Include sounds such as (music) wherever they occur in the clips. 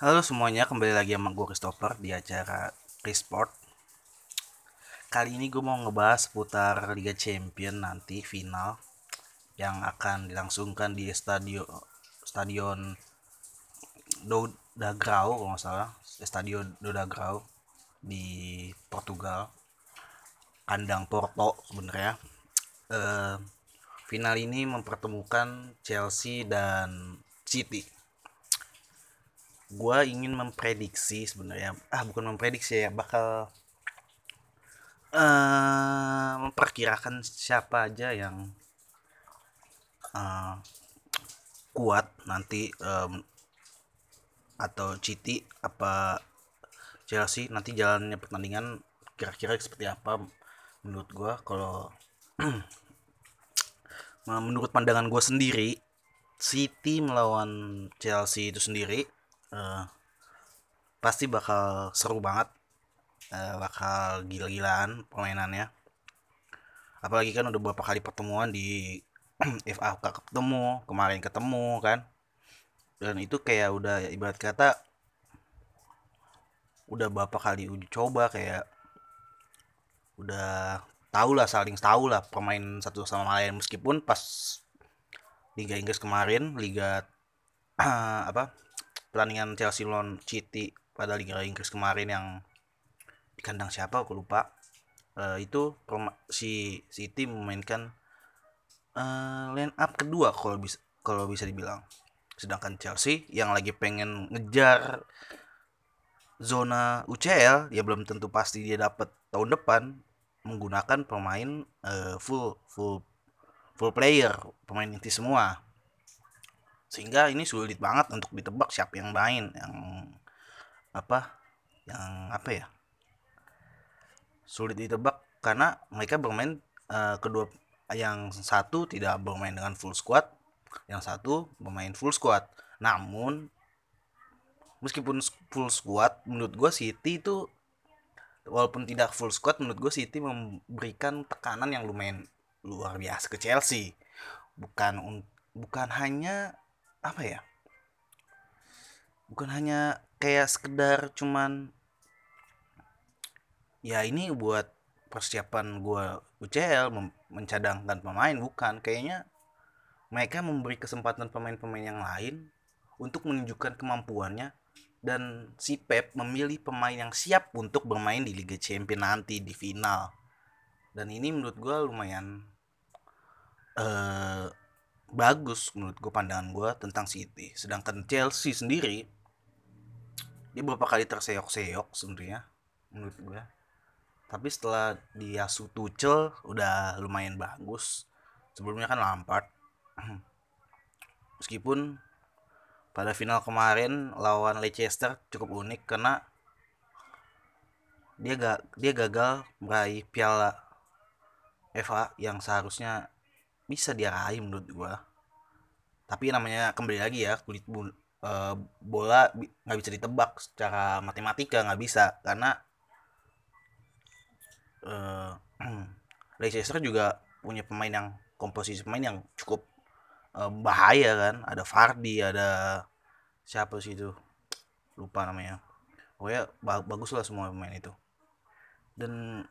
Halo semuanya, kembali lagi sama gue Christopher di acara Resport. Kali ini gue mau ngebahas seputar Liga Champion nanti final yang akan dilangsungkan di stadion stadion Dodagrau kalau nggak salah, stadion Dodagrau di Portugal, kandang Porto sebenarnya. Uh, final ini mempertemukan Chelsea dan City gue ingin memprediksi sebenarnya. Ah bukan memprediksi ya bakal uh, memperkirakan siapa aja yang uh, kuat nanti um, atau City apa Chelsea nanti jalannya pertandingan kira-kira seperti apa menurut gue kalau (clears throat) menurut pandangan gue sendiri City melawan Chelsea itu sendiri uh, pasti bakal seru banget. Uh, bakal gila-gilaan permainannya. Apalagi kan udah beberapa kali pertemuan di (clears throat) FA Cup ketemu kemarin ketemu kan. Dan itu kayak udah ibarat kata udah beberapa kali uji coba kayak udah tahu lah saling tahu lah pemain satu sama lain. Meskipun pas Liga Inggris kemarin Liga (clears throat) apa pertandingan Chelsea lawan City pada Liga Inggris kemarin yang di kandang siapa aku lupa. Uh, itu si City memainkan uh, line up kedua kalau bisa kalau bisa dibilang. Sedangkan Chelsea yang lagi pengen ngejar zona UCL ya belum tentu pasti dia dapat tahun depan menggunakan pemain uh, full full full player pemain inti semua sehingga ini sulit banget untuk ditebak siapa yang main yang apa yang apa ya sulit ditebak. Karena mereka bermain uh, kedua yang satu tidak bermain dengan full squad yang satu bermain full squad. Namun meskipun full squad menurut gue City itu walaupun tidak full squad menurut gue City memberikan tekanan yang lumayan luar biasa ke Chelsea. Bukan bukan hanya apa ya? Bukan hanya kayak sekedar cuman ya ini buat persiapan gue UCL mencadangkan pemain bukan. Kayaknya mereka memberi kesempatan pemain-pemain yang lain untuk menunjukkan kemampuannya dan si Pep memilih pemain yang siap untuk bermain di Liga Champions nanti di final. Dan ini menurut gue lumayan uh, bagus menurut gue pandangan gue tentang City. Sedangkan Chelsea sendiri dia beberapa kali terseok-seok sebenarnya menurut gue tapi setelah dia Tuchel udah lumayan bagus. Sebelumnya kan Lampard. (clears throat) Meskipun pada final kemarin lawan Leicester cukup unik karena dia gak dia gagal meraih piala FA yang seharusnya bisa dia raih menurut gua tapi namanya kembali lagi ya kulit bul, uh, bola nggak bisa ditebak secara matematika nggak bisa. Karena uh, (clears throat) Leicester juga punya pemain yang komposisi pemain yang cukup uh, bahaya kan. Ada Fardi ada siapa sih itu? Lupa namanya. Pokoknya bagus lah semua pemain itu. Dan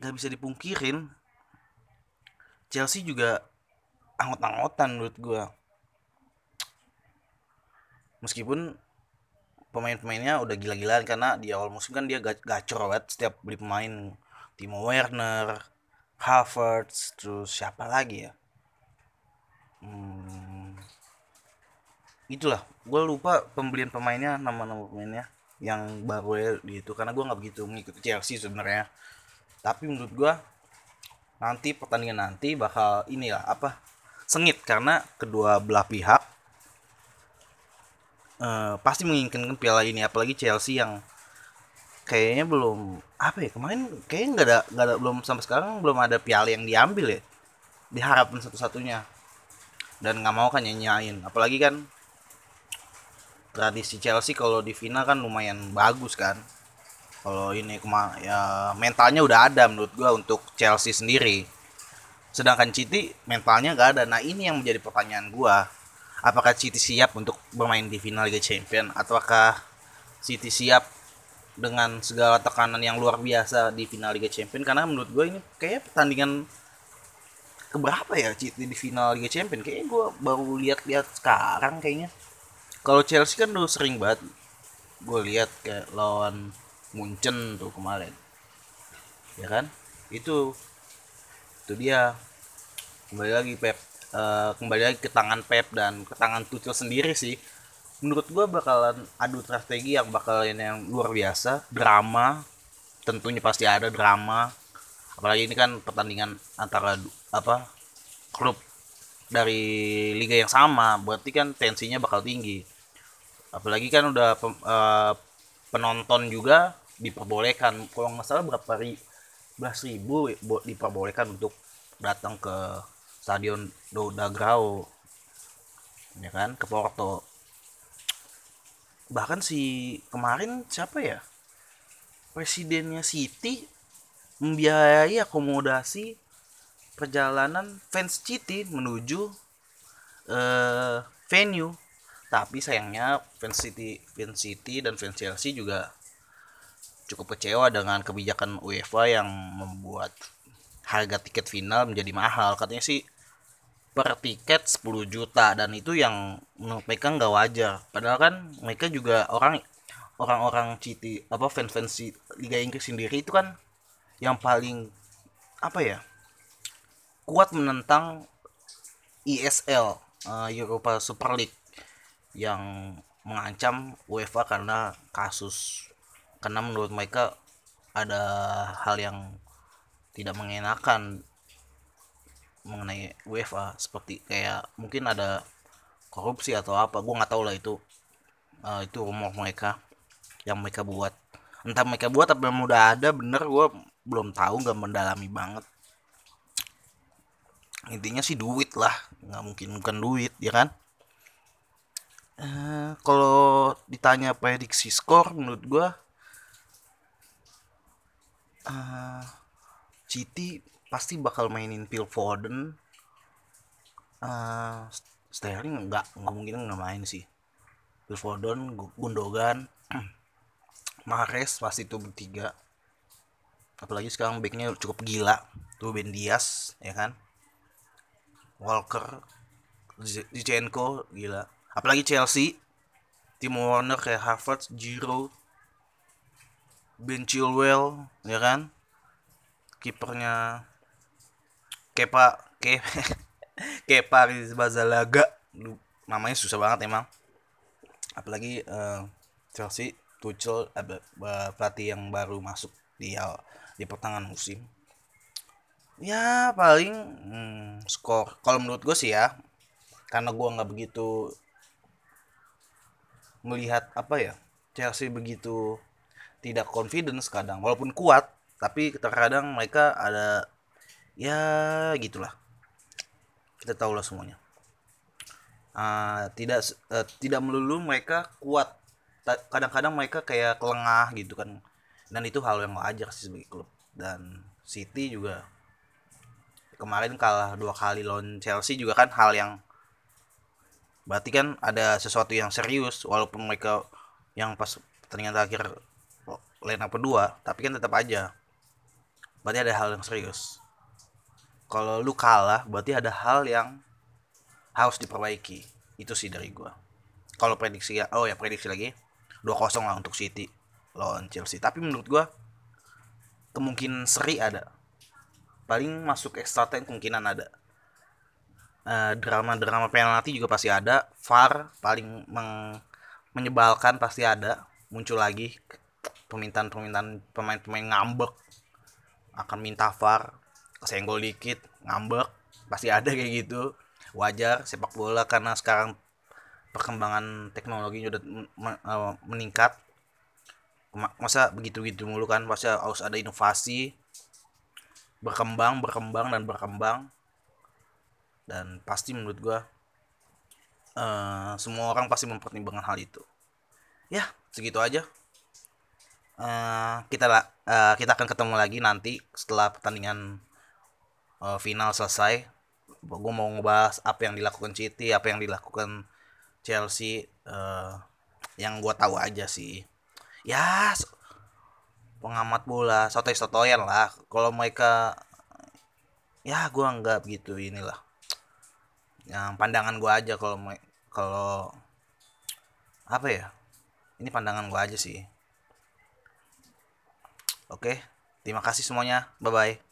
nggak bisa dipungkirin Chelsea juga anggot-anggotan menurut gue meskipun pemain-pemainnya udah gila-gilaan karena di awal musim kan dia gacor banget setiap beli pemain Timo Werner, Havertz, terus siapa lagi ya? Hmm, itulah, gue lupa pembelian pemainnya, nama-nama pemainnya yang baru ya di itu karena gue nggak begitu mengikuti Chelsea sebenarnya. Tapi menurut gue nanti pertandingan nanti bakal inilah apa sengit karena kedua belah pihak uh, pasti menginginkan piala ini apalagi Chelsea yang kayaknya belum apa ya kemarin kayaknya nggak ada nggak ada belum sampai sekarang belum ada piala yang diambil ya diharapkan satu-satunya. Dan nggak mau kan nyanyain apalagi kan tradisi Chelsea kalau di final kan lumayan bagus kan. Kalau ini kema ya mentalnya udah ada menurut gua untuk Chelsea sendiri. Sedangkan City mentalnya gak ada. Nah ini yang menjadi pertanyaan gua apakah City siap untuk bermain di final Liga Champion? Ataukah City siap dengan segala tekanan yang luar biasa di final Liga Champions karena menurut gue ini kayak pertandingan keberapa ya City di final Liga Champions kayaknya gue baru lihat-lihat sekarang kayaknya. Kalau Chelsea kan udah sering banget gue lihat kayak lawan Munchen tuh kemarin. Ya kan? Itu itu dia. Kembali lagi Pep uh, kembali lagi ke tangan Pep dan ke tangan Tuchel sendiri sih. Menurut gue bakalan adu strategi yang bakalan yang luar biasa. Drama tentunya pasti ada drama. Apalagi ini kan pertandingan antara apa klub dari liga yang sama. Berarti kan tensinya bakal tinggi. Apalagi kan udah uh, penonton juga diperbolehkan. Kalau nggak salah berapa ri, belas ribu diperbolehkan untuk datang ke stadion Doda Grau ya kan ke Porto. Bahkan si kemarin siapa ya? Presidennya City membiayai akomodasi perjalanan fans City menuju uh, venue. Tapi sayangnya fans City fans City dan fans Chelsea juga cukup kecewa dengan kebijakan UEFA yang membuat harga tiket final menjadi mahal. Katanya sih per tiket 10 juta dan itu yang menurut mereka nggak wajar. Padahal kan mereka juga orang orang-orang City apa fans-fans Liga Inggris sendiri itu kan yang paling apa ya kuat menentang ESL eh, Europa Super League yang mengancam UEFA karena kasus karena menurut mereka ada hal yang tidak mengenakan mengenai UEFA seperti kayak mungkin ada korupsi atau apa gue nggak tahu lah itu uh, itu rumor mereka yang mereka buat. Entah mereka buat apa yang udah ada bener gue belum tahu nggak mendalami banget. Intinya sih duit lah nggak mungkin bukan duit ya kan? Uh, kalau ditanya prediksi skor menurut gue uh, City pasti bakal mainin Phil Foden. Uh, Sterling nggak nggak mungkin nggak main sih. Phil Foden Gundogan (clears throat) Mahrez pasti itu bertiga. Apalagi sekarang backnya cukup gila. Tuh Ben Diaz ya kan? Walker Zinchenko gila. Apalagi Chelsea Timo Werner kayak Harvard Giroud Ben Chilwell ya kan kipernya Kepa Ke (laughs) Kepa Rizbazalaga namanya susah banget emang. Apalagi uh, Chelsea Tuchel ada pelatih yang baru masuk di di pertengahan musim. Ya paling hmm, skor. Kalau menurut gue sih ya karena gue nggak begitu melihat apa ya Chelsea begitu tidak confidence kadang. Walaupun kuat tapi terkadang mereka ada ya gitulah. Kita tahu lah semuanya. Uh, tidak uh, tidak melulu mereka kuat. Kadang-kadang mereka kayak kelengah gitu kan. Dan itu hal yang wajar sih sebagai klub. Dan City juga kemarin kalah dua kali lawan Chelsea juga kan hal yang berarti kan ada sesuatu yang serius walaupun mereka yang pas pertandingan terakhir line up kedua tapi kan tetap aja berarti ada hal yang serius. Kalau lu kalah berarti ada hal yang harus diperbaiki. Itu sih dari gua. Kalau prediksi ya oh ya prediksi lagi. 2-0 lah untuk City lawan Chelsea. Tapi menurut gua kemungkinan seri ada. Paling masuk extra time kemungkinan ada. Uh, drama-drama penalti juga pasti ada. VAR paling meng menyebalkan pasti ada. Muncul lagi permintaan-permintaan pemain-pemain ngambek akan minta VAR kesenggol dikit ngambek pasti ada kayak gitu. Wajar sepak bola karena sekarang perkembangan teknologi udah eh, meningkat. Masa begitu-gitu mulu kan masa harus ada inovasi. Berkembang berkembang dan berkembang. Dan pasti menurut gua uh, semua orang pasti mempertimbangkan hal itu. Ya segitu aja uh, kita uh, kita akan ketemu lagi nanti setelah pertandingan uh, final selesai. Gue mau ngebahas apa yang dilakukan City apa yang dilakukan Chelsea uh, yang gue tahu aja sih. Ya pengamat bola sotoy sotoyan lah. Kalau mereka ya gue nggak begitu inilah. Yang pandangan gue aja kalau kalau apa ya? Ini pandangan gue aja sih oke terima kasih semuanya. Bye bye